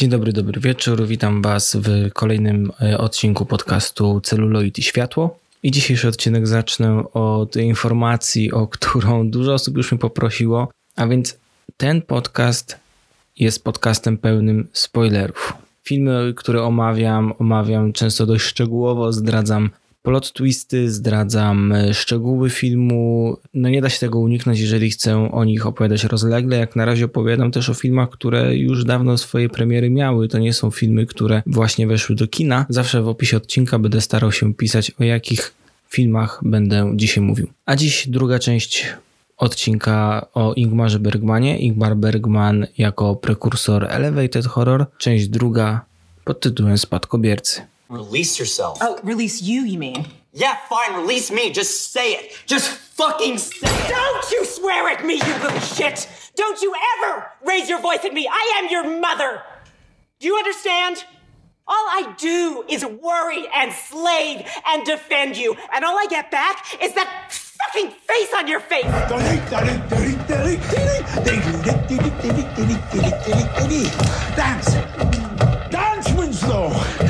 Dzień dobry, dobry wieczór. Witam Was w kolejnym e, odcinku podcastu Celuloid i Światło. I dzisiejszy odcinek zacznę od informacji, o którą dużo osób już mi poprosiło. A więc ten podcast jest podcastem pełnym spoilerów. Filmy, które omawiam, omawiam często dość szczegółowo, zdradzam plot twisty, zdradzam e, szczegóły filmu. No nie da się tego uniknąć, jeżeli chcę o nich opowiadać rozlegle. Jak na razie opowiadam też o filmach, które już dawno swoje premiery miały. To nie są filmy, które właśnie weszły do kina. Zawsze w opisie odcinka będę starał się pisać o jakich filmach będę dzisiaj mówił. A dziś druga część odcinka o Ingmarze Bergmanie. Ingmar Bergman jako prekursor Elevated Horror. Część druga pod tytułem Spadkobiercy. Release yourself. Oh, release you, you mean? Yeah, fine, release me. Just say it. Just fucking say it. Don't you swear at me, you little shit! Don't you ever raise your voice at me! I am your mother! Do you understand? All I do is worry and slave and defend you, and all I get back is that fucking face on your face! Dance! Dance, Winslow!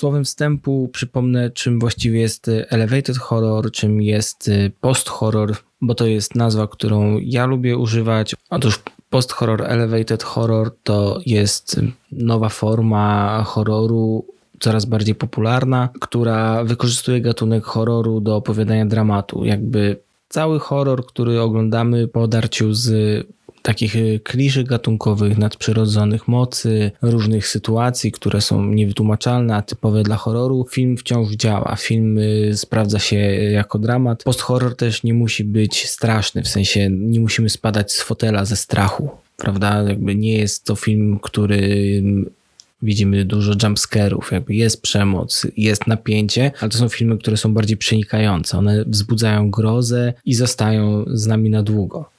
Słowem wstępu przypomnę, czym właściwie jest elevated horror, czym jest post-horror, bo to jest nazwa, którą ja lubię używać. Otóż post-horror, elevated horror to jest nowa forma horroru, coraz bardziej popularna, która wykorzystuje gatunek horroru do opowiadania dramatu. Jakby cały horror, który oglądamy po odarciu z takich kliszy gatunkowych, nadprzyrodzonych mocy, różnych sytuacji, które są niewytłumaczalne, a typowe dla horroru, film wciąż działa. Film y, sprawdza się jako dramat. Post-horror też nie musi być straszny, w sensie nie musimy spadać z fotela ze strachu, prawda? Jakby nie jest to film, który widzimy dużo jumpscarów, jakby jest przemoc, jest napięcie, ale to są filmy, które są bardziej przenikające. One wzbudzają grozę i zostają z nami na długo.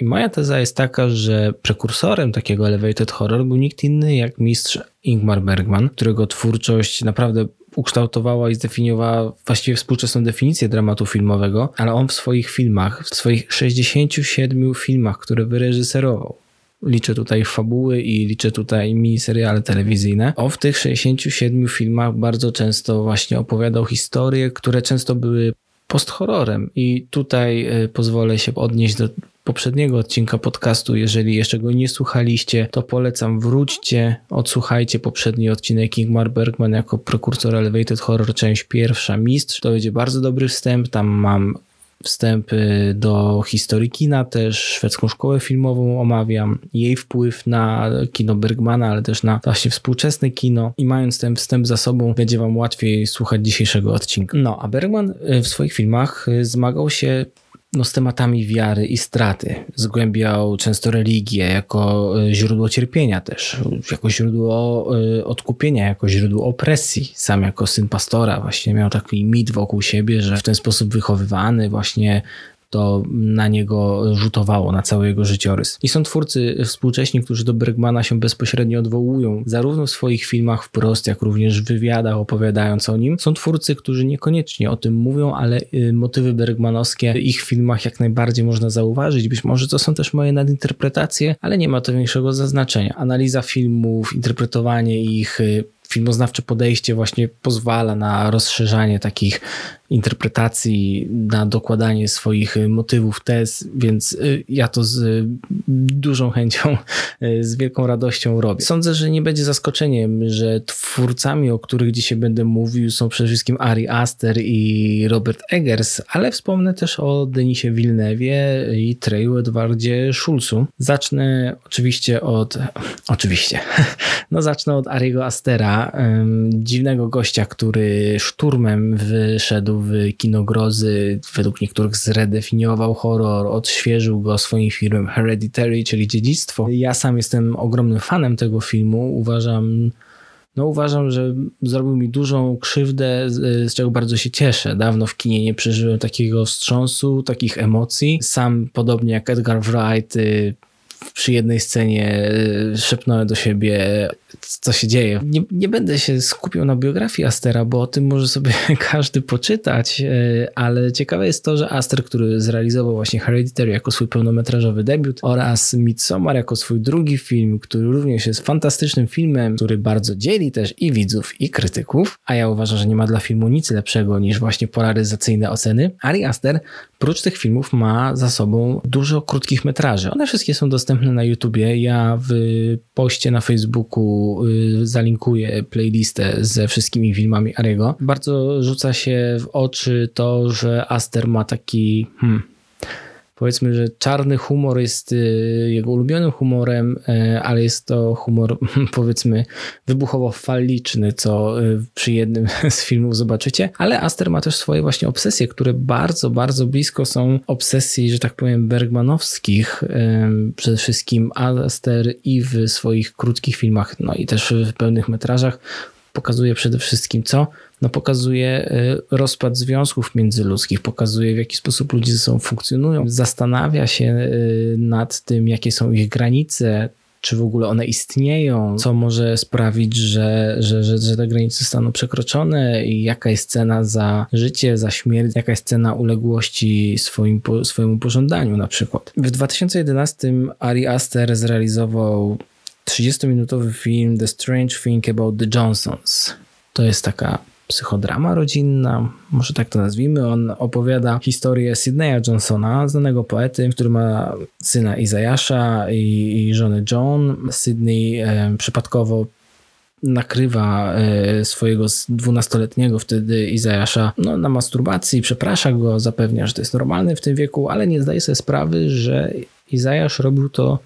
I moja teza jest taka, że prekursorem takiego elevated horror był nikt inny jak mistrz Ingmar Bergman, którego twórczość naprawdę ukształtowała i zdefiniowała właściwie współczesną definicję dramatu filmowego, ale on w swoich filmach, w swoich 67 filmach, które wyreżyserował, liczę tutaj fabuły i liczę tutaj miniseriale telewizyjne. On w tych 67 filmach bardzo często właśnie opowiadał historie, które często były post-horrorem i tutaj e, pozwolę się odnieść do poprzedniego odcinka podcastu. Jeżeli jeszcze go nie słuchaliście, to polecam wróćcie, odsłuchajcie poprzedni odcinek Ingmar Bergman jako prekursor Elevated Horror, część pierwsza, Mistrz. To będzie bardzo dobry wstęp, tam mam wstępy do historii kina, też szwedzką szkołę filmową omawiam, jej wpływ na kino Bergmana, ale też na właśnie współczesne kino i mając ten wstęp za sobą, będzie wam łatwiej słuchać dzisiejszego odcinka. No, a Bergman w swoich filmach zmagał się no, z tematami wiary i straty. Zgłębiał często religię jako e, źródło cierpienia też, jako źródło e, odkupienia, jako źródło opresji. Sam jako syn pastora właśnie miał taki mit wokół siebie, że w ten sposób wychowywany właśnie to na niego rzutowało, na cały jego życiorys. I są twórcy współcześni, którzy do Bergmana się bezpośrednio odwołują, zarówno w swoich filmach wprost, jak również w wywiadach opowiadając o nim. Są twórcy, którzy niekoniecznie o tym mówią, ale y, motywy bergmanowskie w ich filmach jak najbardziej można zauważyć. Być może to są też moje nadinterpretacje, ale nie ma to większego zaznaczenia. Analiza filmów, interpretowanie ich, y, filmoznawcze podejście właśnie pozwala na rozszerzanie takich interpretacji, na dokładanie swoich motywów, tez, więc y, ja to z dużą chęcią, y, z wielką radością robię. Sądzę, że nie będzie zaskoczeniem, że twórcami, o których dzisiaj będę mówił, są przede wszystkim Ari Aster i Robert Eggers, ale wspomnę też o Denisie Villeneuve i Treju Edwardzie Schulzu. Zacznę oczywiście od, oczywiście, no zacznę od Ariego Astera, Dziwnego gościa, który szturmem wyszedł w kino grozy, według niektórych zredefiniował horror, odświeżył go swoim filmem Hereditary, czyli Dziedzictwo. Ja sam jestem ogromnym fanem tego filmu. Uważam, no uważam, że zrobił mi dużą krzywdę, z, z, czego bardzo się cieszę. Dawno w kinie nie przeżyłem takiego wstrząsu, takich emocji. Sam, podobnie jak Edgar Wright, y, przy jednej scenie y, szepnąłem do siebie, co się dzieje. Nie, nie będę się skupiał na biografii Astera, bo o tym może sobie każdy poczytać, y, ale ciekawe jest to, że Aster, który zrealizował właśnie Hereditary jako swój pełnometrażowy debiut oraz Midsommar jako swój drugi film, który również jest fantastycznym filmem, który bardzo dzieli też i widzów, i krytyków, a ja uważam, że nie ma dla filmu nic lepszego niż właśnie polaryzacyjne oceny. Ari Aster, prócz tych filmów, ma za sobą dużo krótkich metraży. One wszystkie są dostępne na YouTubie. Ja w poście na Facebooku y, zalinkuję playlistę ze wszystkimi filmami Ariego. Bardzo rzuca się w oczy to, że Aster ma taki hmm, powiedzmy, że czarny humor jest y, jego ulubionym humorem, y, ale jest to humor powiedzmy wybuchowo faliczny, co y, przy jednym z filmów zobaczycie, ale Aster ma też swoje właśnie obsesje, które bardzo, bardzo blisko są obsesji, że tak powiem, bergmanowskich. Przede wszystkim Aster i w swoich krótkich filmach, no i też w pełnych metrażach pokazuje przede wszystkim co? No pokazuje y, rozpad związków międzyludzkich, pokazuje w jaki sposób ludzie ze sobą funkcjonują, zastanawia się y, nad tym, jakie są ich granice, czy w ogóle one istnieją, co może sprawić, że, że, że, że te granice zostaną przekroczone i jaka jest cena za życie, za śmierć, jaka jest cena uległości swoim, swojemu pożądaniu na przykład. W 2011 Ari Aster zrealizował 30-minutowy film The Strange Thing About the Johnsons. To jest taka psychodrama rodzinna, może tak to nazwijmy. On opowiada historię Sydneya Johnsona, znanego poety, który ma syna Izajasza i, i żonę John. Sydney e, przypadkowo nakrywa e, swojego dwunastoletniego wtedy Izajasza no, na masturbacji, przeprasza go, zapewnia, że to jest normalne w tym wieku, ale nie zdaje sobie sprawy, że Izajasz robił to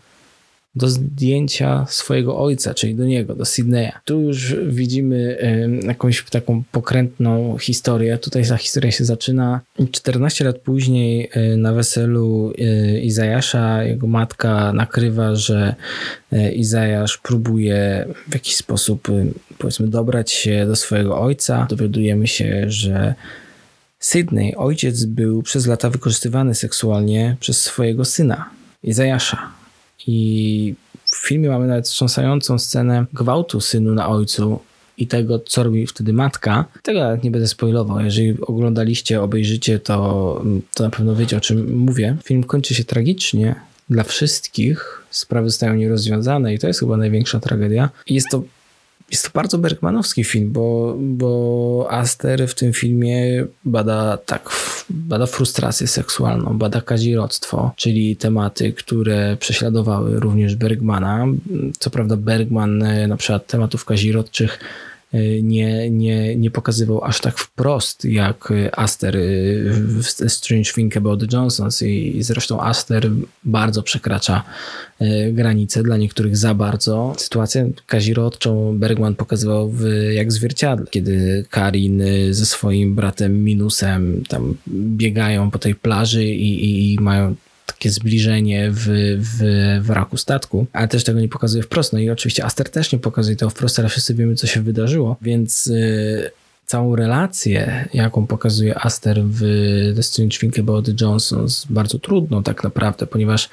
do zdjęcia swojego ojca, czyli do niego, do Sydneya. Tu już widzimy jakąś taką pokrętną historię. Tutaj ta historia się zaczyna 14 lat później na weselu Izajasza jego matka nakrywa, że Izajasz próbuje w jakiś sposób powiedzmy dobrać się do swojego ojca. Dowiadujemy się, że Sydney, ojciec, był przez lata wykorzystywany seksualnie przez swojego syna, Izajasza. I w filmie mamy nawet wstrząsającą scenę gwałtu synu na ojcu i tego, co robi wtedy matka. Tego nawet nie będę spoilował. Jeżeli oglądaliście, obejrzycie, to, to na pewno wiecie, o czym mówię. Film kończy się tragicznie dla wszystkich. Sprawy zostają nierozwiązane i to jest chyba największa tragedia. Jest to jest to bardzo Bergmanowski film, bo, bo Aster w tym filmie bada tak, bada frustrację seksualną, bada kazirodztwo, czyli tematy, które prześladowały również Bergmana. Co prawda Bergman e, na przykład tematów kazirodczych nie, nie, nie pokazywał aż tak wprost jak Aster w Strange Thing About the Johnsons i zresztą Aster bardzo przekracza e, granice, dla niektórych za bardzo. Sytuację kazirodczą Bergman pokazywał w, jak zwierciadle, kiedy Karin ze swoim bratem Minusem tam biegają po tej plaży i, i, i mają takie zbliżenie w, w wraku statku, ale też tego nie pokazuje wprost. No i oczywiście Aster też nie pokazuje tego wprost, ale wszyscy wiemy, co się wydarzyło, więc yy, całą relację, jaką pokazuje Aster w The Strange Thing About the Johnsons, bardzo trudną tak naprawdę, ponieważ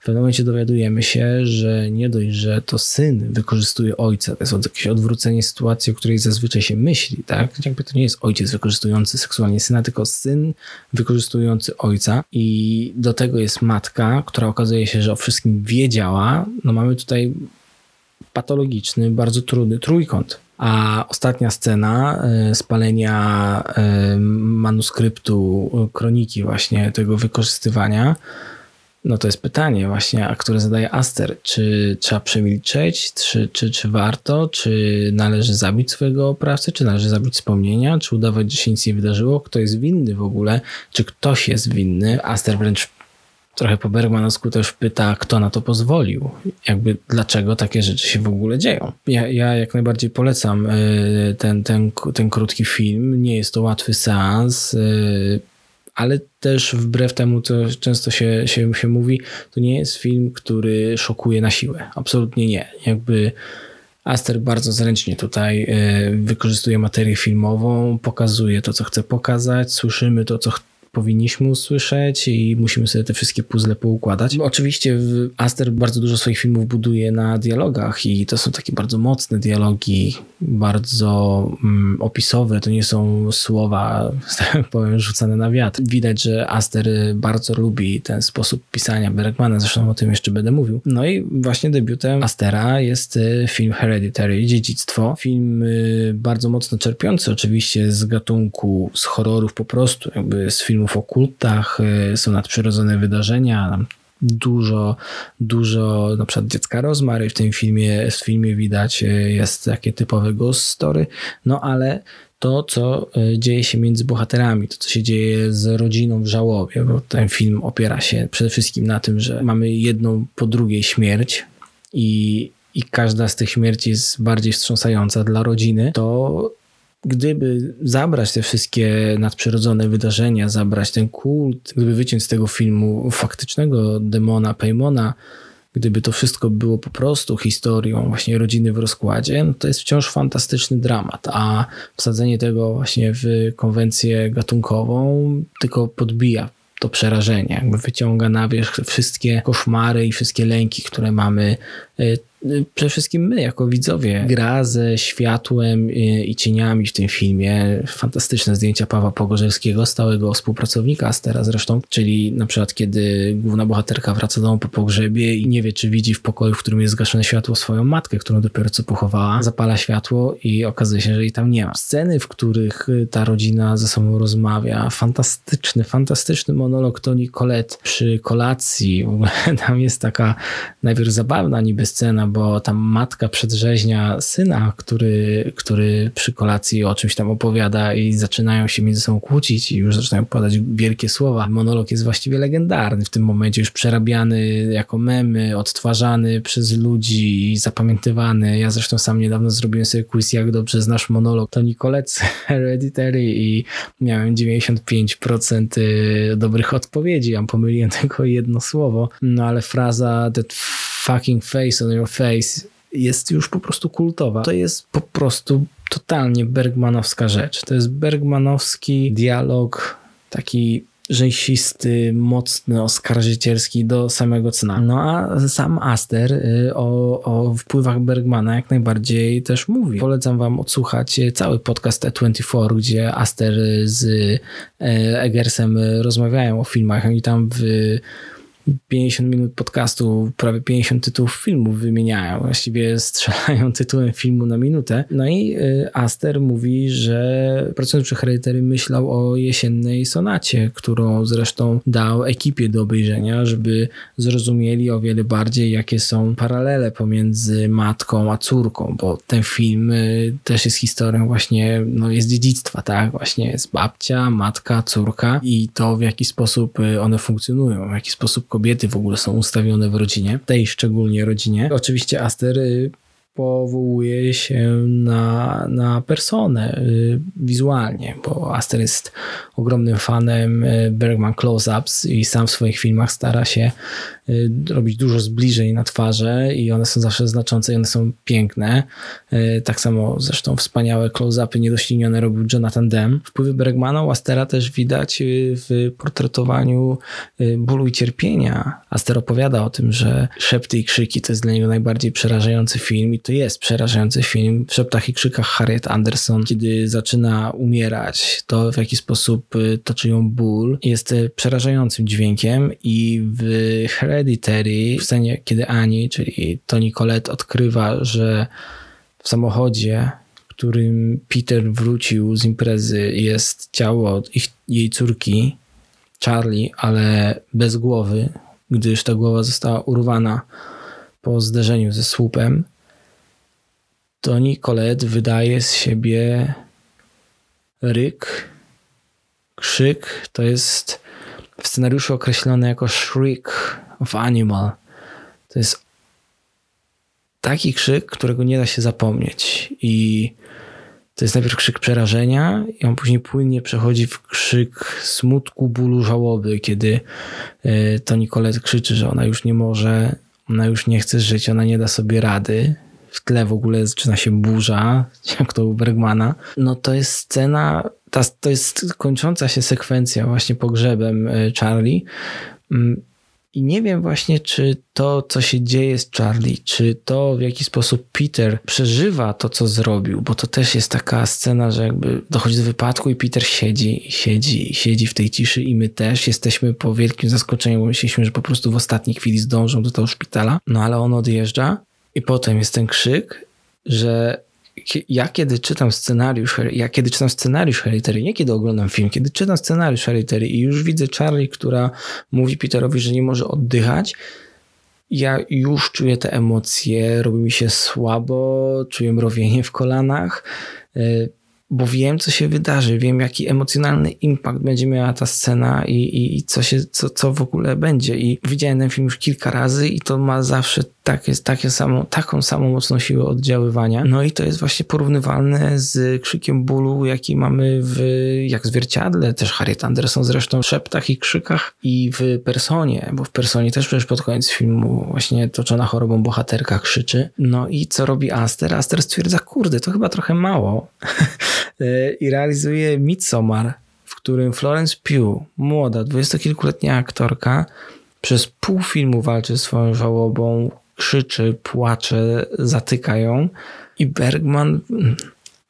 w pewnym momencie dowiadujemy się, że nie dość, że to syn wykorzystuje ojca, to jest jakieś odwrócenie sytuacji, o której zazwyczaj się myśli, tak? Jakby to nie jest ojciec wykorzystujący seksualnie syna, tylko syn wykorzystujący ojca i do tego jest matka, która okazuje się, że o wszystkim wiedziała. No mamy tutaj patologiczny, bardzo trudny trójkąt. A ostatnia scena e, spalenia e, manuskryptu kroniki właśnie tego wykorzystywania, no to jest pytanie właśnie, a które zadaje Aster. Czy trzeba przemilczeć, czy, czy, czy warto, czy należy zabić swojego oprawcę, czy należy zabić wspomnienia, czy udawać, że się nic nie wydarzyło, kto jest winny w ogóle, czy ktoś jest winny. Aster wręcz trochę po Bergmanowsku też pyta, kto na to pozwolił. Jakby dlaczego takie rzeczy się w ogóle dzieją. Ja, ja jak najbardziej polecam y, ten, ten, ten krótki film. Nie jest to łatwy seans, y, ale też wbrew temu, co często się, się, się mówi, to nie jest film, który szokuje na siłę. Absolutnie nie. Jakby Aster bardzo zręcznie tutaj y, wykorzystuje materię filmową, pokazuje to, co chce pokazać, słyszymy to, co powinniśmy usłyszeć i musimy sobie te wszystkie puzzle poukładać. Oczywiście Aster bardzo dużo swoich filmów buduje na dialogach i to są takie bardzo mocne dialogi, bardzo mm, opisowe, to nie są słowa, tak powiem, rzucane na wiatr. Widać, że Aster bardzo lubi ten sposób pisania Bergmana, zresztą o tym jeszcze będę mówił. No i właśnie debiutem Astera jest y, film Hereditary, Dziedzictwo. Film y, bardzo mocno czerpiący oczywiście z gatunku, z horrorów po prostu, jakby z filmu filmów o kultach, y, są nadprzyrodzone wydarzenia, dużo, dużo na przykład dziecka rozmary w tym filmie, w filmie widać y, jest takie typowe ghost story, no ale to, co y, dzieje się między bohaterami, to, co się dzieje z rodziną w żałobie, bo ten film opiera się przede wszystkim na tym, że mamy jedną po drugiej śmierć i, i każda z tych śmierci jest bardziej wstrząsająca dla rodziny, to gdyby zabrać te wszystkie nadprzyrodzone wydarzenia, zabrać ten kult, gdyby wyciąć z tego filmu faktycznego demona, Paymona, gdyby to wszystko było po prostu historią właśnie rodziny w rozkładzie, no to jest wciąż fantastyczny dramat, a wsadzenie tego właśnie w konwencję gatunkową tylko podbija to przerażenie, jakby wyciąga na wierzch wszystkie koszmary i wszystkie lęki, które mamy y, przede wszystkim my, jako widzowie, gra ze światłem i cieniami w tym filmie. Fantastyczne zdjęcia Pawła Pogorzelskiego, stałego współpracownika Astera zresztą, czyli na przykład kiedy główna bohaterka wraca do domu po pogrzebie i nie wie, czy widzi w pokoju, w którym jest zgaszone światło swoją matkę, którą dopiero co pochowała, zapala światło i okazuje się, że jej tam nie ma. Sceny, w których ta rodzina ze sobą rozmawia, fantastyczny, fantastyczny monolog Toni Colette przy kolacji. Tam jest taka najpierw zabawna niby scena, bo tam matka przedrzeźnia syna, który, który przy kolacji o czymś tam opowiada i zaczynają się między sobą kłócić i już zaczynają podać wielkie słowa. Monolog jest właściwie legendarny w tym momencie, już przerabiany jako memy, odtwarzany przez ludzi i zapamiętywany. Ja zresztą sam niedawno zrobiłem sobie quiz, jak dobrze znasz monolog Toni Colec Hereditary i miałem 95% y, dobrych odpowiedzi. Ja pomyliłem tylko jedno słowo, no ale fraza that fucking face on your face jest już po prostu kultowa. To jest po prostu totalnie bergmanowska rzecz. To jest bergmanowski dialog taki rzęsisty, mocny, oskarżycielski do samego cna. No a sam Aster y, o, o wpływach Bergmana jak najbardziej też mówi. Polecam wam odsłuchać cały podcast E24, gdzie Aster z y, Egersem rozmawiają o filmach. Oni tam w 50 minut podcastu, prawie 50 tytułów filmów wymieniają. Właściwie strzelają tytułem filmu na minutę. No i y, Aster mówi, że pracując przy Hereditary myślał o jesiennej sonacie, którą zresztą dał ekipie do obejrzenia, żeby zrozumieli o wiele bardziej, jakie są paralele pomiędzy matką a córką, bo ten film y, też jest historią właśnie, no jest dziedzictwa, tak? Właśnie jest babcia, matka, córka i to w jaki sposób y, one funkcjonują, w jaki sposób kobiety w ogóle są ustawione w rodzinie, tej szczególnie rodzinie. Oczywiście Aster powołuje się na, na personę y, wizualnie, bo Aster jest ogromnym fanem y, Bergman close-ups i sam w swoich filmach stara się Y, robić dużo zbliżeń na twarze i one są zawsze znaczące i one są piękne. Tak samo zresztą wspaniałe close-upy niedoścignione robił Jonathan Demme. Wpływy Bergmana Astera też widać w portretowaniu bólu i cierpienia. Aster opowiada o tym, że Szepty i krzyki to jest dla niego najbardziej przerażający film to jest przerażający film. W Szeptach i krzykach Harriet Anderson, kiedy zaczyna umierać, to w jaki sposób toczy ją ból, jest przerażającym dźwiękiem i w Hereditary, w scenie, kiedy Ani, czyli Toni Collette odkrywa, że w samochodzie, którym Peter wrócił z imprezy, jest ciało ich, jej córki, Charlie, ale bez głowy, gdyż ta głowa została urwana po zderzeniu ze słupem, Toni Collette wydaje z siebie ryk, krzyk. To jest w scenariuszu określone jako Shriek of Animal. To jest taki krzyk, którego nie da się zapomnieć. I to jest najpierw krzyk przerażenia, i on później płynnie przechodzi w krzyk smutku, bólu, żałoby, kiedy e, to Nicolette krzyczy, że ona już nie może, ona już nie chce żyć, ona nie da sobie rady. W tle w ogóle zaczyna się burza, jak to u Bergmana. No to jest scena, ta, to jest kończąca się sekwencja właśnie pogrzebem e, Charlie. Mm, i nie wiem właśnie, czy to, co się dzieje z Charlie, czy to, w jaki sposób Peter przeżywa to, co zrobił, bo to też jest taka scena, że jakby dochodzi do wypadku i Peter siedzi, siedzi, siedzi w tej ciszy i my też jesteśmy po wielkim zaskoczeniu, bo myśleliśmy, że po prostu w ostatniej chwili zdążą do tego szpitala, no ale on odjeżdża i potem jest ten krzyk, że ja kiedy czytam scenariusz, ja kiedy czytam scenariusz Hereditary, nie kiedy oglądam film, kiedy czytam scenariusz Hereditary i już widzę Charlie, która mówi Peterowi, że nie może oddychać, ja już czuję te emocje, robi mi się słabo, czuję mrowienie w kolanach, y, bo wiem, co się wydarzy, wiem, jaki emocjonalny impact będzie miała ta scena i, i, i co, się, co, co w ogóle będzie. I widziałem ten film już kilka razy i to ma zawsze takie, takie samo, taką samą mocną siłę oddziaływania. No i to jest właśnie porównywalne z krzykiem bólu, jaki mamy w jak zwierciadle, też Harriet Anderson zresztą w szeptach i krzykach i w Personie, bo w Personie też przecież pod koniec filmu właśnie toczona chorobą bohaterka krzyczy. No i co robi Aster? Aster stwierdza, kurde, to chyba trochę mało i realizuje Midsommar, w którym Florence Pugh, młoda, dwudziestokilkuletnia aktorka, przez pół filmu walczy swoją żałobą, krzyczy, płacze, zatyka ją i Bergman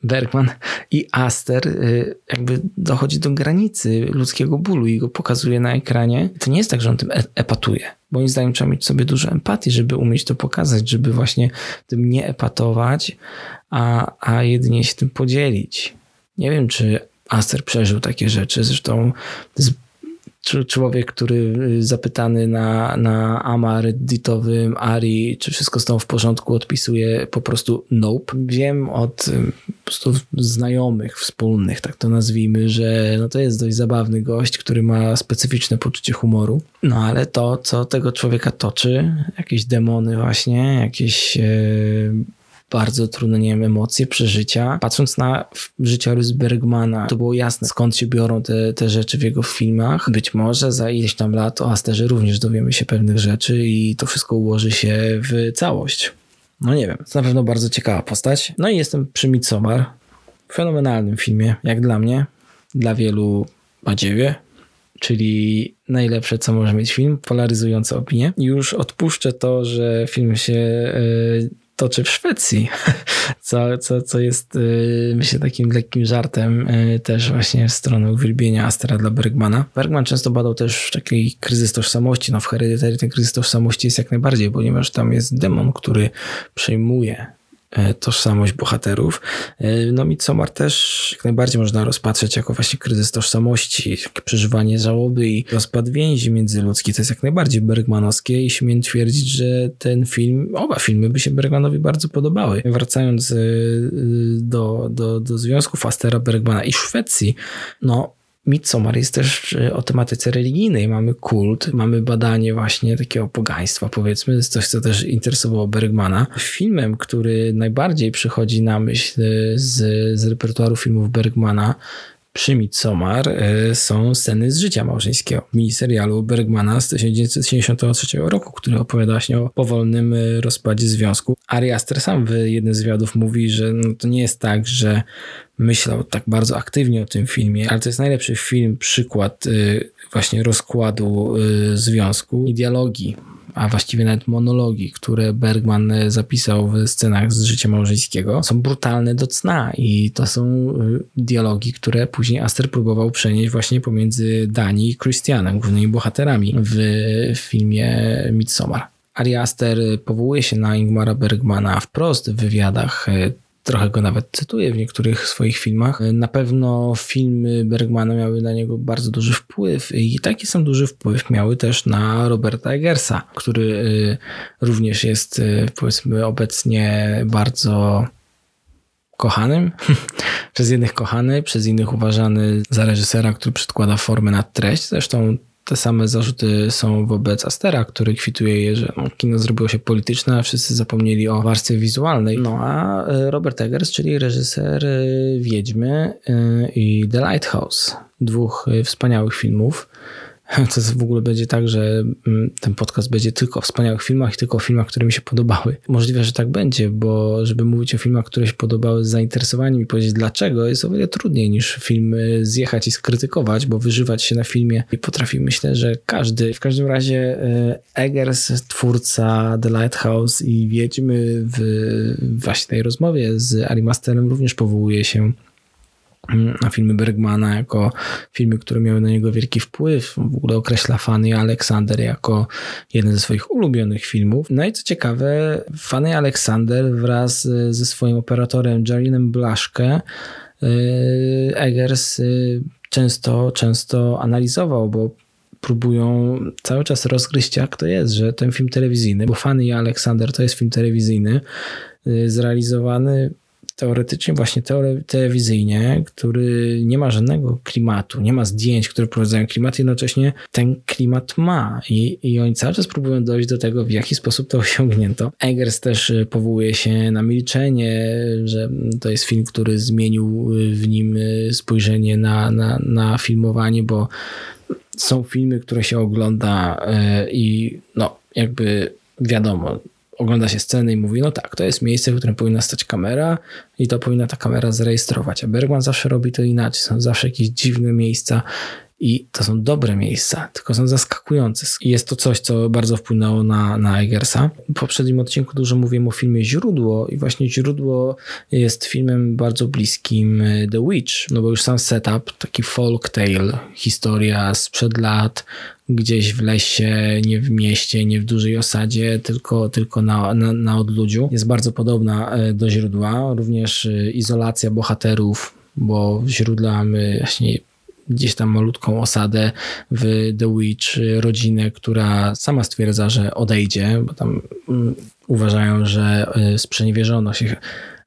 Bergman i Aster y, jakby dochodzi do granicy ludzkiego bólu i go pokazuje na ekranie. To nie jest tak, że on tym e, epatuje. Moim zdaniem trzeba mieć sobie dużo empatii, żeby umieć to pokazać, żeby właśnie tym nie epatować, a, a jedynie się tym podzielić. Nie wiem, czy Aster przeżył takie rzeczy. Zresztą to jest człowiek, który y, zapytany na, na AMA redditowym, Ari, czy wszystko z tą w porządku, odpisuje po prostu nope. Wiem od y, po prostu znajomych, wspólnych, tak to nazwijmy, że no to jest dość zabawny gość, który ma specyficzne poczucie humoru. No ale to, co tego człowieka toczy, jakieś demony właśnie, jakieś... Yy, bardzo trudne, nie wiem, emocje, przeżycia. Patrząc na życiorys Bergmana, to było jasne, skąd się biorą te, te rzeczy w jego filmach. Być może za ileś tam lat o Asterze również dowiemy się pewnych rzeczy i to wszystko ułoży się w całość. No nie wiem, to na pewno bardzo ciekawa postać. No i jestem przy Midsommar. Fenomenalnym filmie, jak dla mnie. Dla wielu badziewie, czyli najlepsze, co może mieć film, polaryzujące opinie. Już odpuszczę to, że film się yy, toczy w Szwecji, co, co, co jest y, myślę takim lekkim żartem y, też właśnie w stronę uwielbienia Astra dla Bergmana. Bergman często badał też taki kryzys tożsamości, no w Hereditary ten kryzys tożsamości jest jak najbardziej, ponieważ tam jest demon, który przejmuje tożsamość bohaterów. E, no Midsommar też jak najbardziej można rozpatrzeć jako właśnie kryzys tożsamości, przeżywanie żałoby i rozpad więzi międzyludzkiej. To jest jak najbardziej bergmanowskie i śmiem twierdzić, że ten film, oba filmy by się Bergmanowi bardzo podobały. Wracając e, do, do, do związków Astera Bergmana i Szwecji, no Midsommar jest też e, o tematyce religijnej. Mamy kult, mamy badanie właśnie takiego pogaństwa, powiedzmy, coś, co też interesowało Bergmana. Filmem, który najbardziej przychodzi na myśl e, z, z repertuaru filmów Bergmana, przy Midsommar e, są sceny z życia małżeńskiego. Miniserialu Bergmana z 1973 roku, który opowiada właśnie o powolnym rozpadzie związku. Ari Aster sam w jednym z wywiadów mówi, że no to nie jest tak, że myślał tak bardzo aktywnie o tym filmie, ale to jest najlepszy film, przykład y, właśnie rozkładu y, związku i dialogii, a właściwie nawet monologii, które Bergman zapisał w scenach z życia małżeńskiego, są brutalne do cna i to są y, dialogi, które później Aster próbował przenieść właśnie pomiędzy Dani i Christianem, głównymi bohaterami w filmie Midsommar. Ari Aster powołuje się na Ingmara Bergmana wprost w wywiadach trochę go nawet cytuję w niektórych swoich filmach. Na pewno filmy Bergmana miały na niego bardzo duży wpływ i taki sam duży wpływ miały też na Roberta Eggersa, który y, również jest y, powiedzmy obecnie bardzo kochanym, przez jednych kochany, przez innych uważany za reżysera, który przedkłada formę nad treść. Zresztą te same zarzuty są wobec Astera, który kwituje je, że no, kino zrobiło się polityczne, a wszyscy zapomnieli o warstwie wizualnej. No a e, Robert Eggers, czyli reżyser e, Wiedźmy e, i The Lighthouse, dwóch wspaniałych filmów, to w ogóle będzie tak, że mm, ten podcast będzie tylko o wspaniałych filmach i tylko o filmach, które mi się podobały. Możliwe, że tak będzie, bo żeby mówić o filmach, które się podobały z zainteresowaniem i powiedzieć dlaczego, jest o wiele trudniej niż film zjechać i skrytykować, bo wyżywać się na filmie i potrafi, myślę, że każdy. W każdym razie e, Eggers, twórca The Lighthouse i Wiedźmy w właśnie tej rozmowie z Ari Masterem również powołuje się filmy Bergmana jako filmy, które miały na niego wielki wpływ. W ogóle określa Fanny Alexander jako jeden ze swoich ulubionych filmów. No i co ciekawe, Fanny Alexander wraz ze swoim operatorem Jarinem Blaszkę y, Eggers y, często, często analizował, bo próbują cały czas rozgryźć jak to jest, że ten film telewizyjny, bo Fanny Alexander to jest film telewizyjny, zrealizowany teoretycznie właśnie telewizyjnie, który nie ma żadnego klimatu, nie ma zdjęć, które prowadzają klimat, jednocześnie ten klimat ma i, i oni cały czas próbują dojść do tego, w jaki sposób to osiągnięto. Eggers też y, powołuje się na milczenie, że to jest film, który zmienił y, w nim y, spojrzenie na, na, na filmowanie, bo są filmy, które się ogląda i no jakby wiadomo, ogląda się sceny i mówi, no tak, to jest miejsce, w którym powinna stać kamera i to powinna ta kamera zarejestrować. A Bergman zawsze robi to inaczej. Są zawsze jakieś dziwne miejsca i to są dobre miejsca, tylko są zaskakujące. I jest to coś, co bardzo wpłynęło na, na Eggersa. W poprzednim odcinku dużo mówiłem o filmie Źródło i właśnie Źródło jest filmem bardzo bliskim e, The Witch, no bo już sam setup, taki folk tale, historia sprzed lat, gdzieś w lesie, nie w mieście, nie w dużej osadzie, tylko, tylko na, na, na odludziu. Jest bardzo podobna e, do źródła. Również e, izolacja bohaterów, bo w źródle mamy właśnie gdzieś tam malutką osadę w The Witch, rodzinę, która sama stwierdza, że odejdzie, bo tam mm, uważają, że e, sprzeniewierzono się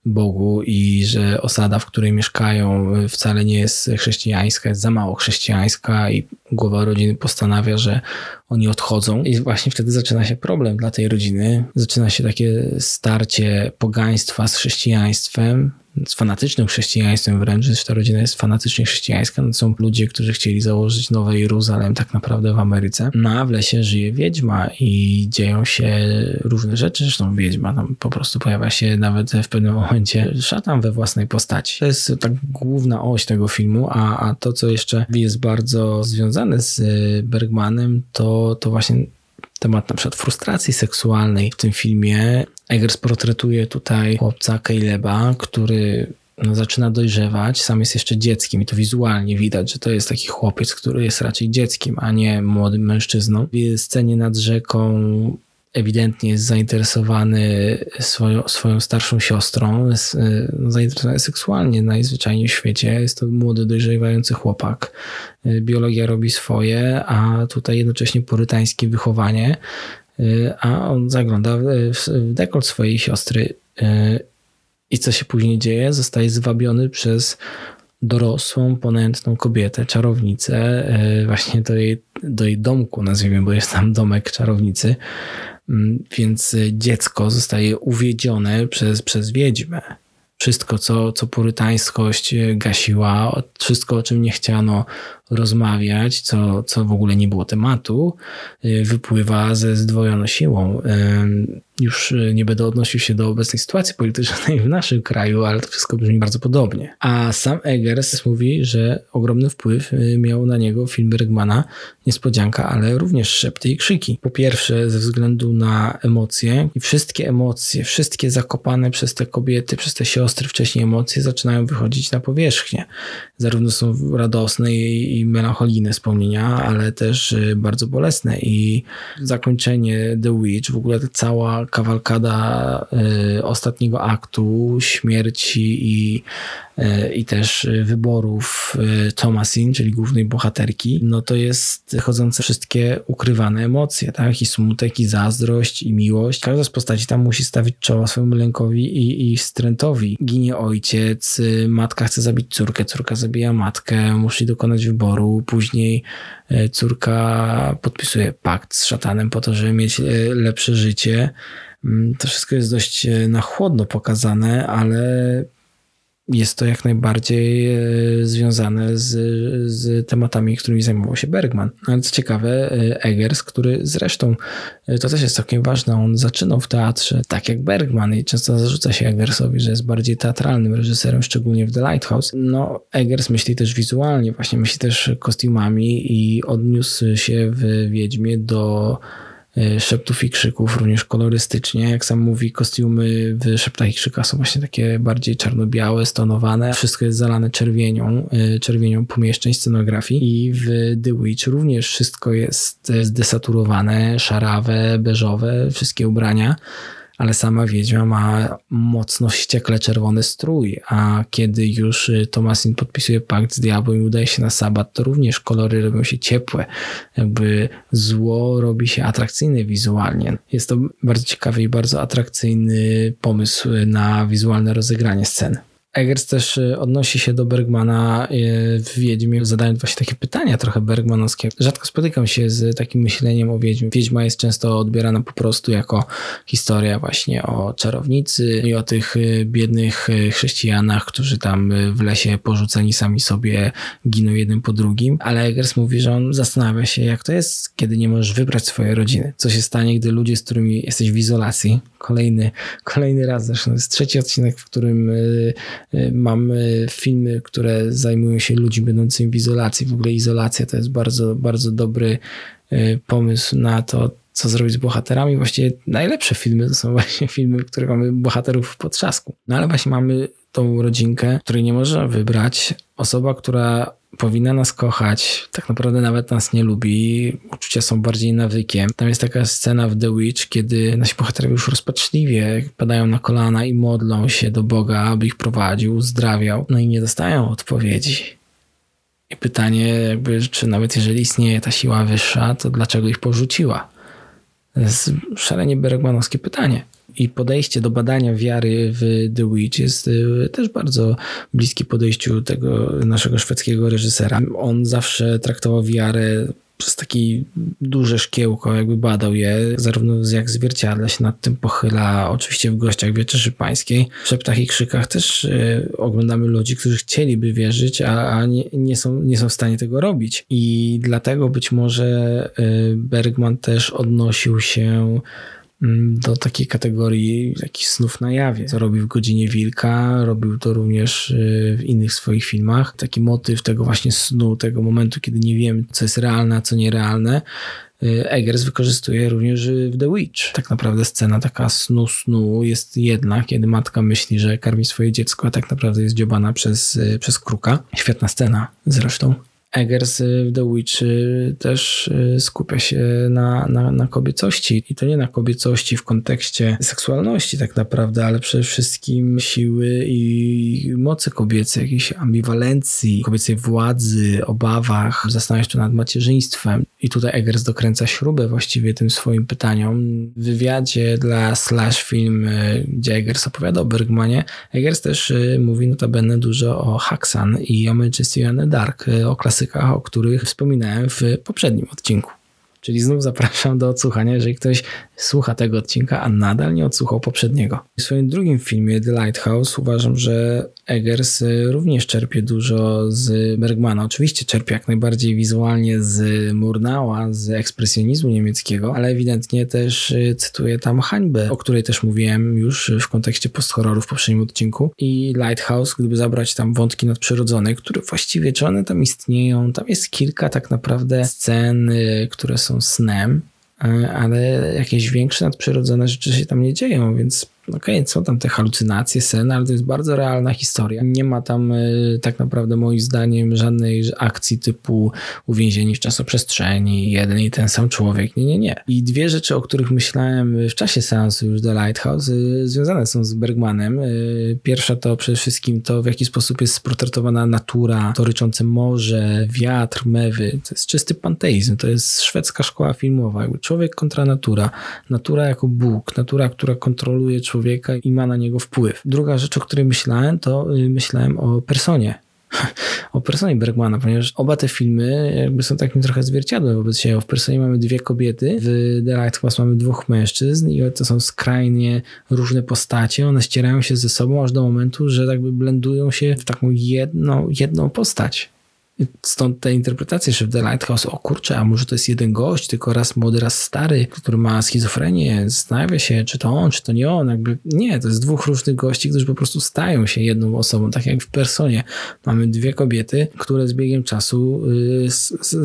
Bogu i że osada, w której mieszkają, wcale nie jest chrześcijańska, jest za mało chrześcijańska i głowa rodziny postanawia, że oni odchodzą. I właśnie wtedy zaczyna się problem dla tej rodziny. Zaczyna się takie starcie pogaństwa z chrześcijaństwem z fanatycznym chrześcijaństwem wręcz, że ta rodzina jest fanatycznie chrześcijańska. No, są ludzie, którzy chcieli założyć nowe Jeruzalem tak naprawdę w Ameryce. No a w lesie żyje wiedźma i dzieją się różne rzeczy. Zresztą wiedźma tam po prostu pojawia się nawet w pewnym momencie szatan we własnej postaci. To jest tak główna oś tego filmu, a, a to, co jeszcze jest bardzo związane z Bergmanem, to, to właśnie temat na przykład frustracji seksualnej w tym filmie. Eggers portretuje tutaj chłopca Caleba, który no, zaczyna dojrzewać, sam jest jeszcze dzieckiem i to wizualnie widać, że to jest taki chłopiec, który jest raczej dzieckiem, a nie młodym mężczyzną. W scenie nad rzeką ewidentnie jest zainteresowany swoją, swoją starszą siostrą, jest e, zainteresowany seksualnie najzwyczajniej w świecie. Jest to młody, dojrzewający chłopak. E, biologia robi swoje, a tutaj jednocześnie porytańskie wychowanie, e, a on zagląda w dekolt swojej siostry. I co się później dzieje? Zostaje zwabiony przez dorosłą, ponętną kobietę, czarownicę, właśnie do jej, do jej domku, nazwijmy, bo jest tam domek czarownicy. Mm, więc dziecko zostaje uwiedzione przez, przez wiedźmę. Wszystko, co, co purytańskość gasiła, wszystko, o czym nie chciano rozmawiać, co, co w ogóle nie było tematu, y, wypływa ze zdwojoną siłą. Już y, nie będę odnosił się do obecnej sytuacji politycznej w naszym kraju, ale to wszystko brzmi bardzo podobnie. A sam Eggers mówi, że ogromny wpływ y, miał na niego film Bergmana Niespodzianka, ale również Szepty i Krzyki. Po pierwsze ze względu na emocje i wszystkie emocje, wszystkie zakopane przez te kobiety, przez te siostry wcześniej emocje zaczynają wychodzić na powierzchnię. Zarówno są radosne i i melancholijne wspomnienia, ale też y, bardzo bolesne i zakończenie The Witch, w ogóle cała kawalkada y, ostatniego aktu, śmierci i i też wyborów y, Thomasin, czyli głównej bohaterki, no to jest chodzące wszystkie ukrywane emocje, tak? I smutek, i zazdrość, i miłość. Każda z postaci tam musi stawić czoła swojemu lękowi i, i wstrętowi. Ginie ojciec, y, matka chce zabić córkę, córka zabija matkę, musi dokonać wyboru wyboru. Później e, córka podpisuje pakt z szatanem po to, żeby mieć e, lepsze życie. Mm, to wszystko jest dość e, na chłodno pokazane, ale jest to jak najbardziej e, związane z, z tematami, którymi zajmował się Bergman. Ale co ciekawe, e, Eggers, który zresztą, e, to też jest całkiem ważne, on zaczynał w teatrze tak jak Bergman i często zarzuca się Eggersowi, że jest bardziej teatralnym reżyserem, szczególnie w The Lighthouse. No, Eggers myśli też wizualnie, właśnie myśli też kostiumami i odniósł się w Wiedźmie do szeptów i krzyków, również kolorystycznie. Jak sam mówi, kostiumy w szeptach i krzykach są właśnie takie bardziej czarno-białe, stonowane. Wszystko jest zalane czerwienią, e, czerwienią pomieszczeń, scenografii i w The Witch również wszystko jest zdesaturowane, szarawe, beżowe, wszystkie ubrania ale sama wiedźma ma mocno wściekle czerwony strój, a kiedy już y, Tomasin podpisuje pakt z diabłem i udaje się na sabat, to również kolory robią się ciepłe, jakby zło robi się atrakcyjne wizualnie. Jest to bardzo ciekawy i bardzo atrakcyjny pomysł na wizualne rozegranie sceny. Eggers też y, odnosi się do Bergmana y, w Wiedźmie, zadając właśnie takie pytania trochę bergmanowskie. Rzadko spotykam się z takim myśleniem o Wiedźmie. Wiedźma jest często odbierana po prostu jako historia właśnie o czarownicy i o tych y, biednych chrześcijanach, którzy tam w lesie porzuceni sami sobie giną jeden po drugim. Ale Eggers mówi, że on zastanawia się, jak to jest, kiedy nie możesz wybrać swojej rodziny. Co się stanie, gdy ludzie, z którymi jesteś w izolacji, kolejny, kolejny raz, zresztą jest trzeci odcinek, w którym Y, mamy filmy, które zajmują się ludźmi będącymi w izolacji. W ogóle izolacja to jest bardzo, bardzo dobry y, pomysł na to, co zrobić z bohaterami. Właściwie najlepsze filmy to są właśnie filmy, w których mamy bohaterów w potrzasku. No ale właśnie mamy tą rodzinkę, której nie można wybrać. Osoba, która powinna nas kochać, tak naprawdę nawet nas nie lubi, uczucia są bardziej nawykiem. Tam jest taka scena w The Witch, kiedy nasi bohaterowie już rozpaczliwie padają na kolana i modlą się do Boga, aby ich prowadził, uzdrawiał, no i nie dostają odpowiedzi. I pytanie jakby, czy nawet jeżeli istnieje ta siła wyższa, to dlaczego ich porzuciła? To jest szalenie bergmanowskie pytanie i podejście do badania wiary w The Witch jest y, też bardzo bliskie podejściu tego naszego szwedzkiego reżysera. On zawsze traktował wiarę przez takie duże szkiełko, jakby badał je, zarówno jak zwierciadle się nad tym pochyla, oczywiście w gościach Wieczerzy Pańskiej. W szeptach i krzykach też y, oglądamy ludzi, którzy chcieliby wierzyć, a, a nie, nie, są, nie są w stanie tego robić. I dlatego być może y, Bergman też odnosił się do takiej kategorii jakichś snów na jawie. Co robił w Godzinie Wilka, robił to również y, w innych swoich filmach. Taki motyw tego właśnie snu, tego momentu, kiedy nie wiemy, co jest realne, a co nierealne. Y, Eggers wykorzystuje również w The Witch. Tak naprawdę scena taka snu snu jest jedna, kiedy matka myśli, że karmi swoje dziecko, a tak naprawdę jest dziobana przez, y, przez kruka. Świetna scena zresztą. Eggers w The Witch też y, skupia się na, na, na kobiecości i to nie na kobiecości w kontekście seksualności tak naprawdę, ale przede wszystkim siły i mocy kobiecej, jakiejś ambiwalencji, kobiecej władzy, obawach, zastanawiać się nad macierzyństwem. I tutaj Eggers dokręca śrubę właściwie tym swoim pytaniom. W wywiadzie dla Slash Film, y, gdzie Eggers opowiada o Bergmanie, Eggers też y, mówi notabene dużo o Haxan i o the Dark, o klasyce klasykach, o których wspominałem w poprzednim odcinku. Czyli znów zapraszam do odsłuchania, jeżeli ktoś słucha tego odcinka, a nadal nie odsłuchał poprzedniego. W swoim drugim filmie The Lighthouse uważam, że Eggers również czerpie dużo z Bergmana. Oczywiście czerpie jak najbardziej wizualnie z Murnała, z ekspresjonizmu niemieckiego, ale ewidentnie też y, cytuje tam hańbę, o której też mówiłem już w kontekście post-horroru w poprzednim odcinku. I Lighthouse, gdyby zabrać tam wątki nadprzyrodzone, które właściwie, czy one tam istnieją, tam jest kilka tak naprawdę scen, y, które są snem, y, ale jakieś większe nadprzyrodzone rzeczy się tam nie dzieją, więc okej, okay, są tam te halucynacje, seny, ale to jest bardzo realna historia. Nie ma tam y, tak naprawdę moim zdaniem żadnej akcji typu uwięzieni w czasoprzestrzeni, jeden i ten sam człowiek. Nie, nie, nie. I dwie rzeczy, o których myślałem w czasie seansu już The Lighthouse, y, związane są z Bergmanem. Y, pierwsza to przede wszystkim to, w jaki sposób jest sportretowana natura, to ryczące morze, wiatr, mewy. To jest czysty panteizm, to jest szwedzka szkoła filmowa. Człowiek kontra natura. Natura jako Bóg, natura, która kontroluje człowieka człowieka i ma na niego wpływ. Druga rzecz, o której myślałem, to y, myślałem o personie o personie Bergmana, ponieważ oba te filmy jakby są takim trochę zwierciadłem wobec siebie. W personie mamy dwie kobiety, w The Lighthouse mamy dwóch mężczyzn i to są skrajnie różne postacie. One ścierają się ze sobą aż do momentu, że jakby blendują się w taką jedną, jedną postać. Stąd te interpretacje, że w The Lighthouse, o kurczę, a może to jest jeden gość, tylko raz młody, raz stary, który ma schizofrenię, zastanawia się, czy to on, czy to nie on. Jakby nie, to jest dwóch różnych gości, którzy po prostu stają się jedną osobą, tak jak w Personie. Mamy dwie kobiety, które z biegiem czasu y,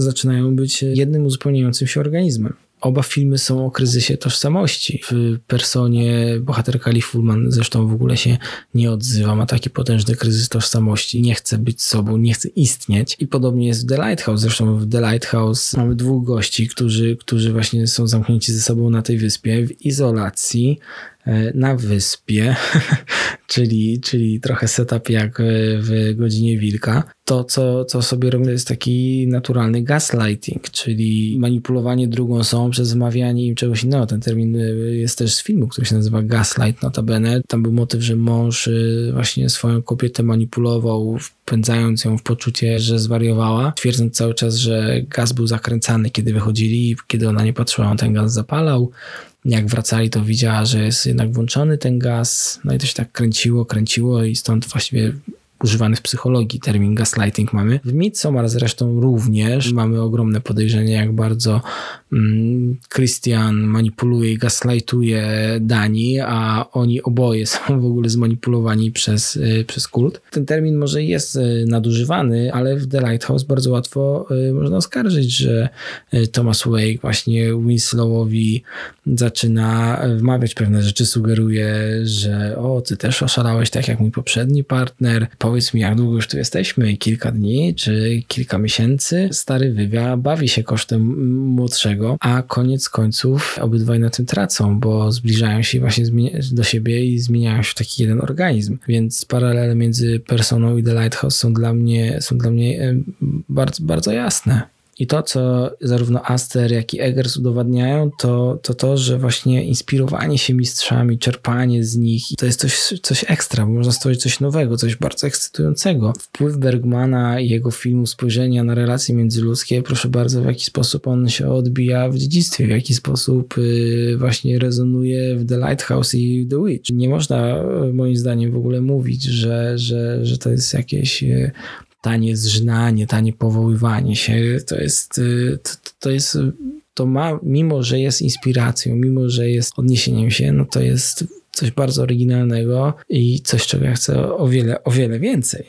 zaczynają być jednym uzupełniającym się organizmem. Oba filmy są o kryzysie tożsamości. W personie bohaterka Lee Fullman zresztą w ogóle się nie odzywa, ma taki potężny kryzys tożsamości, nie chce być sobą, nie chce istnieć. I podobnie jest w The Lighthouse. Zresztą w The Lighthouse mamy dwóch gości, którzy, którzy właśnie są zamknięci ze sobą na tej wyspie w izolacji, na wyspie, czyli, czyli trochę setup jak w Godzinie Wilka. To, co, co sobie robią, to jest taki naturalny gaslighting, czyli manipulowanie drugą osobą przez wmawianie im czegoś innego. Ten termin e, jest też z filmu, który się nazywa Gaslight notabene. Tam był motyw, że mąż e, właśnie swoją kobietę manipulował, wpędzając ją w poczucie, że zwariowała, twierdząc cały czas, że gaz był zakręcany, kiedy wychodzili kiedy ona nie patrzyła, on ten gaz zapalał jak wracali, to widziała, że jest jednak włączony ten gaz, no i to się tak kręciło, kręciło i stąd właściwie używany w psychologii termin gaslighting mamy. W Midsommar zresztą również mamy ogromne podejrzenie, jak bardzo mm, Christian manipuluje i gaslightuje Dani, a oni oboje są w ogóle zmanipulowani przez, y, przez kult. Ten termin może jest y, nadużywany, ale w The Lighthouse bardzo łatwo y, można oskarżyć, że Thomas Wake właśnie Winslowowi zaczyna wmawiać pewne rzeczy, sugeruje, że o, ty też oszalałeś tak jak mój poprzedni partner, powiedz mi, jak długo już tu jesteśmy, kilka dni czy kilka miesięcy. Stary wywia bawi się kosztem młodszego, a koniec końców obydwaj na tym tracą, bo zbliżają się właśnie do siebie i zmieniają się w taki jeden organizm. Więc paralele między Personą i The Lighthouse są dla mnie, są dla mnie bardzo, bardzo jasne. I to, co zarówno Aster, jak i Eggers udowadniają, to, to to, że właśnie inspirowanie się mistrzami, czerpanie z nich, to jest coś, coś ekstra, bo można stworzyć coś nowego, coś bardzo ekscytującego. Wpływ Bergmana i jego filmu, spojrzenia na relacje międzyludzkie, proszę bardzo, w jaki sposób on się odbija w dziedzictwie, w jaki sposób y, właśnie rezonuje w The Lighthouse i The Witch. Nie można moim zdaniem w ogóle mówić, że, że, że to jest jakieś y, tanie zżynanie, tanie powoływanie się, to jest, y, to, to jest, to ma, mimo że jest inspiracją, mimo że jest odniesieniem się, no to jest coś bardzo oryginalnego i coś, czego ja chcę o wiele, o wiele więcej.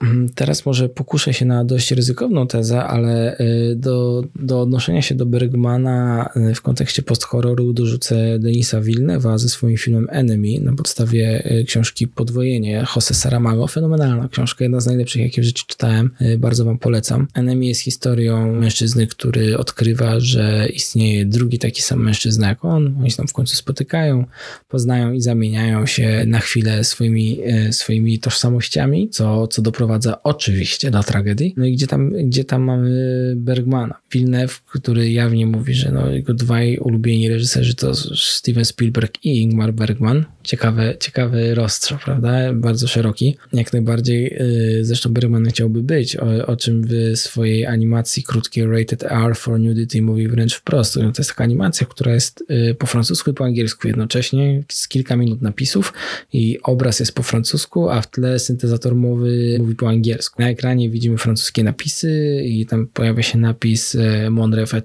Mhm, teraz może pokuszę się na dość ryzykowną tezę, ale y, do, do odnoszenia się do Bergmana y, w kontekście post-horroru dorzucę Denisa Villeneuve'a ze swoim filmem Enemy na podstawie y, książki Podwojenie Jose Saramago. Fenomenalna książka, jedna z najlepszych, jakie w życiu czytałem. Bardzo wam polecam. Enemy jest historią mężczyzny, który odkrywa, że istnieje drugi taki sam mężczyzna jak on. Oni się tam w końcu spotykają, poznają i zamieniają się na chwilę swoimi, swoimi tożsamościami, co, co doprowadza doprowadza oczywiście do tragedii. No i gdzie tam, gdzie tam mamy Bergmana? Villeneuve, który jawnie mówi, że no, jego dwaj ulubieni reżyserzy to Steven Spielberg i Ingmar Bergman. Ciekawy, ciekawy rozstrzał, prawda? Bardzo szeroki. Jak najbardziej y, zresztą Bergman chciałby być, o, o czym w swojej animacji krótkiej Rated R for Nudity mówi wręcz wprost. To jest taka animacja, która jest y, po francusku i po angielsku jednocześnie, z kilka minut napisów i obraz jest po francusku, a w tle syntezator mowy mówi po angielsku. Na ekranie widzimy francuskie napisy i tam pojawia się napis e, Mon rêve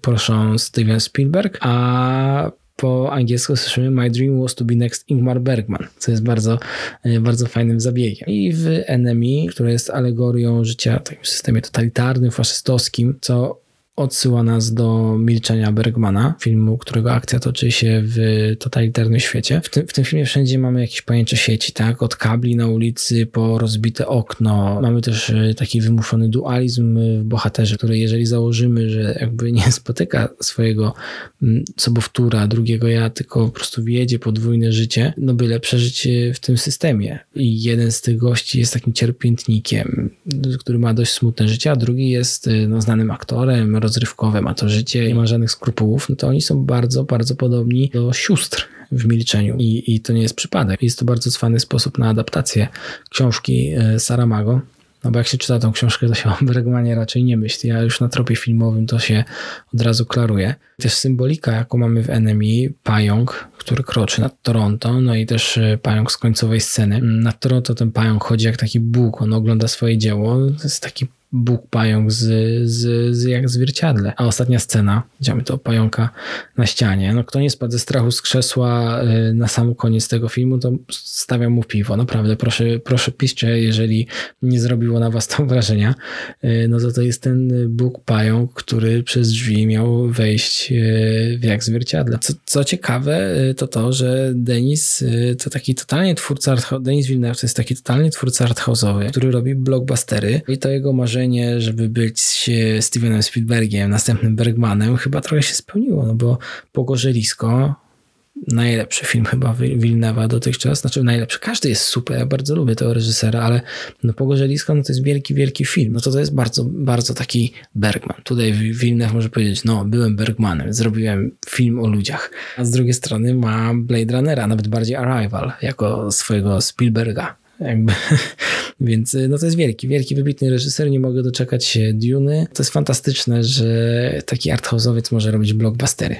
proszę Steven Spielberg, a po angielsku słyszymy My dream was to be next Ingmar Bergman, co jest bardzo, e, bardzo fajnym zabiegiem. I w Enemy, które jest alegorią życia w takim systemie totalitarnym, faszystowskim, co odsyła nas do Milczenia Bergmana, filmu, którego akcja toczy się w totalitarnym świecie. W tym, w tym filmie wszędzie mamy jakieś pojęcie sieci, tak? Od kabli na ulicy po rozbite okno. Mamy też e, taki wymuszony dualizm w bohaterze, który jeżeli założymy, że jakby nie spotyka swojego mm, sobowtóra, drugiego ja, tylko po prostu wiedzie podwójne życie, no byle przeżyć w tym systemie. I jeden z tych gości jest takim cierpiętnikiem, który ma dość smutne życie, a drugi jest e, no, znanym aktorem, rozrywkowe, ma to życie, nie ma żadnych skrupułów, no to oni są bardzo, bardzo podobni do sióstr w milczeniu i, i to nie jest przypadek. Jest to bardzo cwany sposób na adaptację książki e, Saramago. No bo jak się czyta tą książkę, to się o Bergmanie raczej nie myśli. Ja już na tropie filmowym to się od razu klaruje. Też symbolika, jaką mamy w Enemy, pająk, który kroczy nad Toronto, no i też y, pająk z końcowej sceny. Nad Toronto ten pająk chodzi jak taki Bóg, on ogląda swoje dzieło. To jest taki Bóg pająk z, z, z jak zwierciadle. A ostatnia scena, widzimy to pająka na ścianie. No kto nie spadł ze strachu z krzesła y, na sam koniec tego filmu, to stawiam mu piwo. Naprawdę, proszę, proszę piszcie, jeżeli nie zrobiło na was to wrażenia. Y, no to to jest ten Bóg pająk, który przez drzwi miał wejść y, w jak zwierciadle. Co, co ciekawe, to to, że Denis to taki totalnie twórca, Denis Villeneuve to jest taki totalnie twórca arthouse'owy, który robi blockbustery i to jego marzenie marzenie, żeby być Stevenem Spielbergiem, następnym Bergmanem, chyba trochę się spełniło, no bo Pogorzelisko, najlepszy film chyba Wilnewa dotychczas, znaczy najlepszy, każdy jest super, ja bardzo lubię tego reżysera, ale no Pogorzelisko no to jest wielki, wielki film, no to to jest bardzo, bardzo taki Bergman. Tutaj Wilnew może powiedzieć, no byłem Bergmanem, zrobiłem film o ludziach, a z drugiej strony ma Blade Runnera, nawet bardziej Arrival, jako swojego Spielberga. Jakby. Więc no to jest wielki, wielki, wybitny reżyser. Nie mogę doczekać się Duny. To jest fantastyczne, że taki arthouse'owiec może robić blockbustery.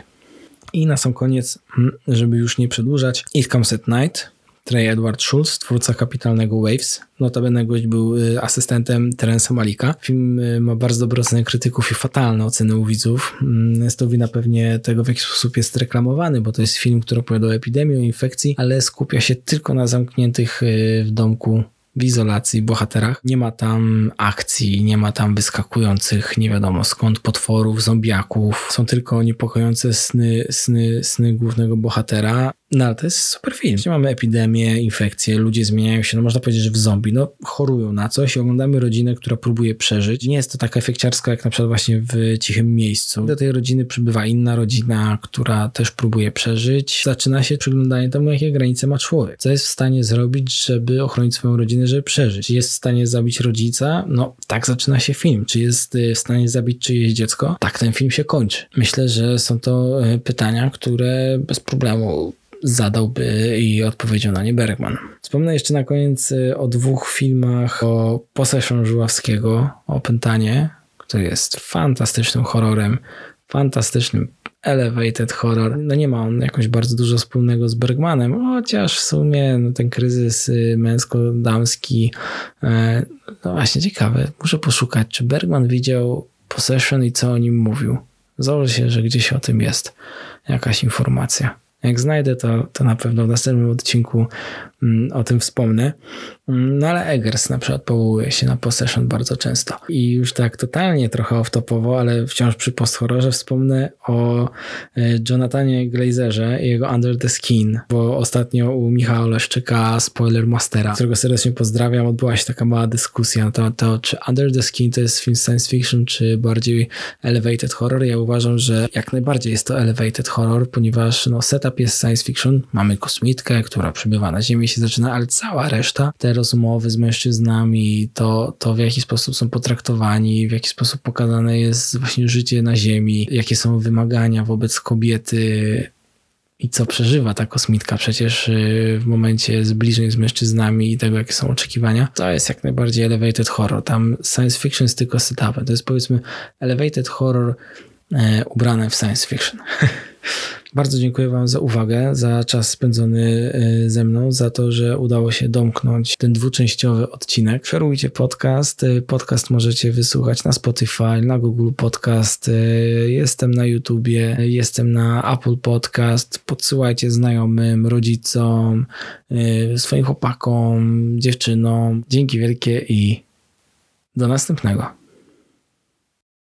I na sam koniec, mm, żeby już nie przedłużać, It Comes at Night, Trey Edward Schultz, twórca kapitalnego Waves. Notabene gość był y, asystentem Terensa Malika. Film y, ma bardzo dobre oceny krytyków i fatalne oceny u widzów. Mm, jest to wina pewnie tego, w jaki sposób jest reklamowany, bo to jest film, który opowiada o epidemii, o infekcji, ale skupia się tylko na zamkniętych y, w domku w izolacji bohaterach. Nie ma tam akcji, nie ma tam wyskakujących nie wiadomo skąd potworów, zombiaków. Są tylko niepokojące sny, sny, sny głównego bohatera. No ale to jest super film. Gdzie mamy epidemię, infekcje, ludzie zmieniają się, no można powiedzieć, że w zombie, no chorują na coś i oglądamy rodzinę, która próbuje przeżyć. Nie jest to taka efekciarska jak na przykład właśnie w Cichym Miejscu. Do tej rodziny przybywa inna rodzina, która też próbuje przeżyć. Zaczyna się przyglądanie temu, jakie granice ma człowiek. Co jest w stanie zrobić, żeby ochronić swoją rodzinę, żeby przeżyć. Czy jest w stanie zabić rodzica? No tak zaczyna się film. Czy jest y, w stanie zabić czyjeś dziecko? Tak ten film się kończy. Myślę, że są to y, pytania, które bez problemu zadałby i odpowiedział na nie Bergman. Wspomnę jeszcze na koniec y, o dwóch filmach o Possession Żuławskiego, o Pętanie, który jest fantastycznym horrorem, fantastycznym elevated horror. No nie ma on jakoś bardzo dużo wspólnego z Bergmanem, chociaż w sumie no, ten kryzys y, męsko-damski, e, no właśnie ciekawe, muszę poszukać, czy Bergman widział Possession i co o nim mówił. Założę się, że gdzieś o tym jest jakaś informacja. Jak znajdę, to, to na pewno w następnym odcinku o tym wspomnę. Mm, no ale Eggers na przykład powołuje się na Possession bardzo często. I już tak totalnie trochę off-topowo, ale wciąż przy post-horrorze wspomnę o e, Jonathanie Glazerze i jego Under the Skin, bo ostatnio u Michała Leszczyka, Spoiler Mastera, którego serdecznie pozdrawiam, odbyła się taka mała dyskusja na temat tego, czy Under the Skin to jest film science fiction, czy bardziej elevated horror. Ja uważam, że jak najbardziej jest to elevated horror, ponieważ no, setup jest science fiction. Mamy kosmitkę, która przybywa na Ziemię się zaczyna, ale cała reszta, te rozmowy z mężczyznami, to, to w jaki sposób są potraktowani, w jaki sposób pokazane jest właśnie życie na Ziemi, jakie są wymagania wobec kobiety, i co przeżywa ta kosmitka przecież y, w momencie zbliżeń z mężczyznami i tego, jakie są oczekiwania, to jest jak najbardziej elevated horror. Tam science fiction jest tylko setupem. To jest powiedzmy elevated horror e, ubrane w science fiction. Bardzo dziękuję Wam za uwagę, za czas spędzony e, ze mną, za to, że udało się domknąć ten dwuczęściowy odcinek. Szerujcie podcast. E, podcast możecie wysłuchać na Spotify, na Google Podcast. E, jestem na YouTubie, jestem na Apple Podcast. Podsyłajcie znajomym, rodzicom, swoim chłopakom, dziewczynom. Dzięki wielkie i do następnego.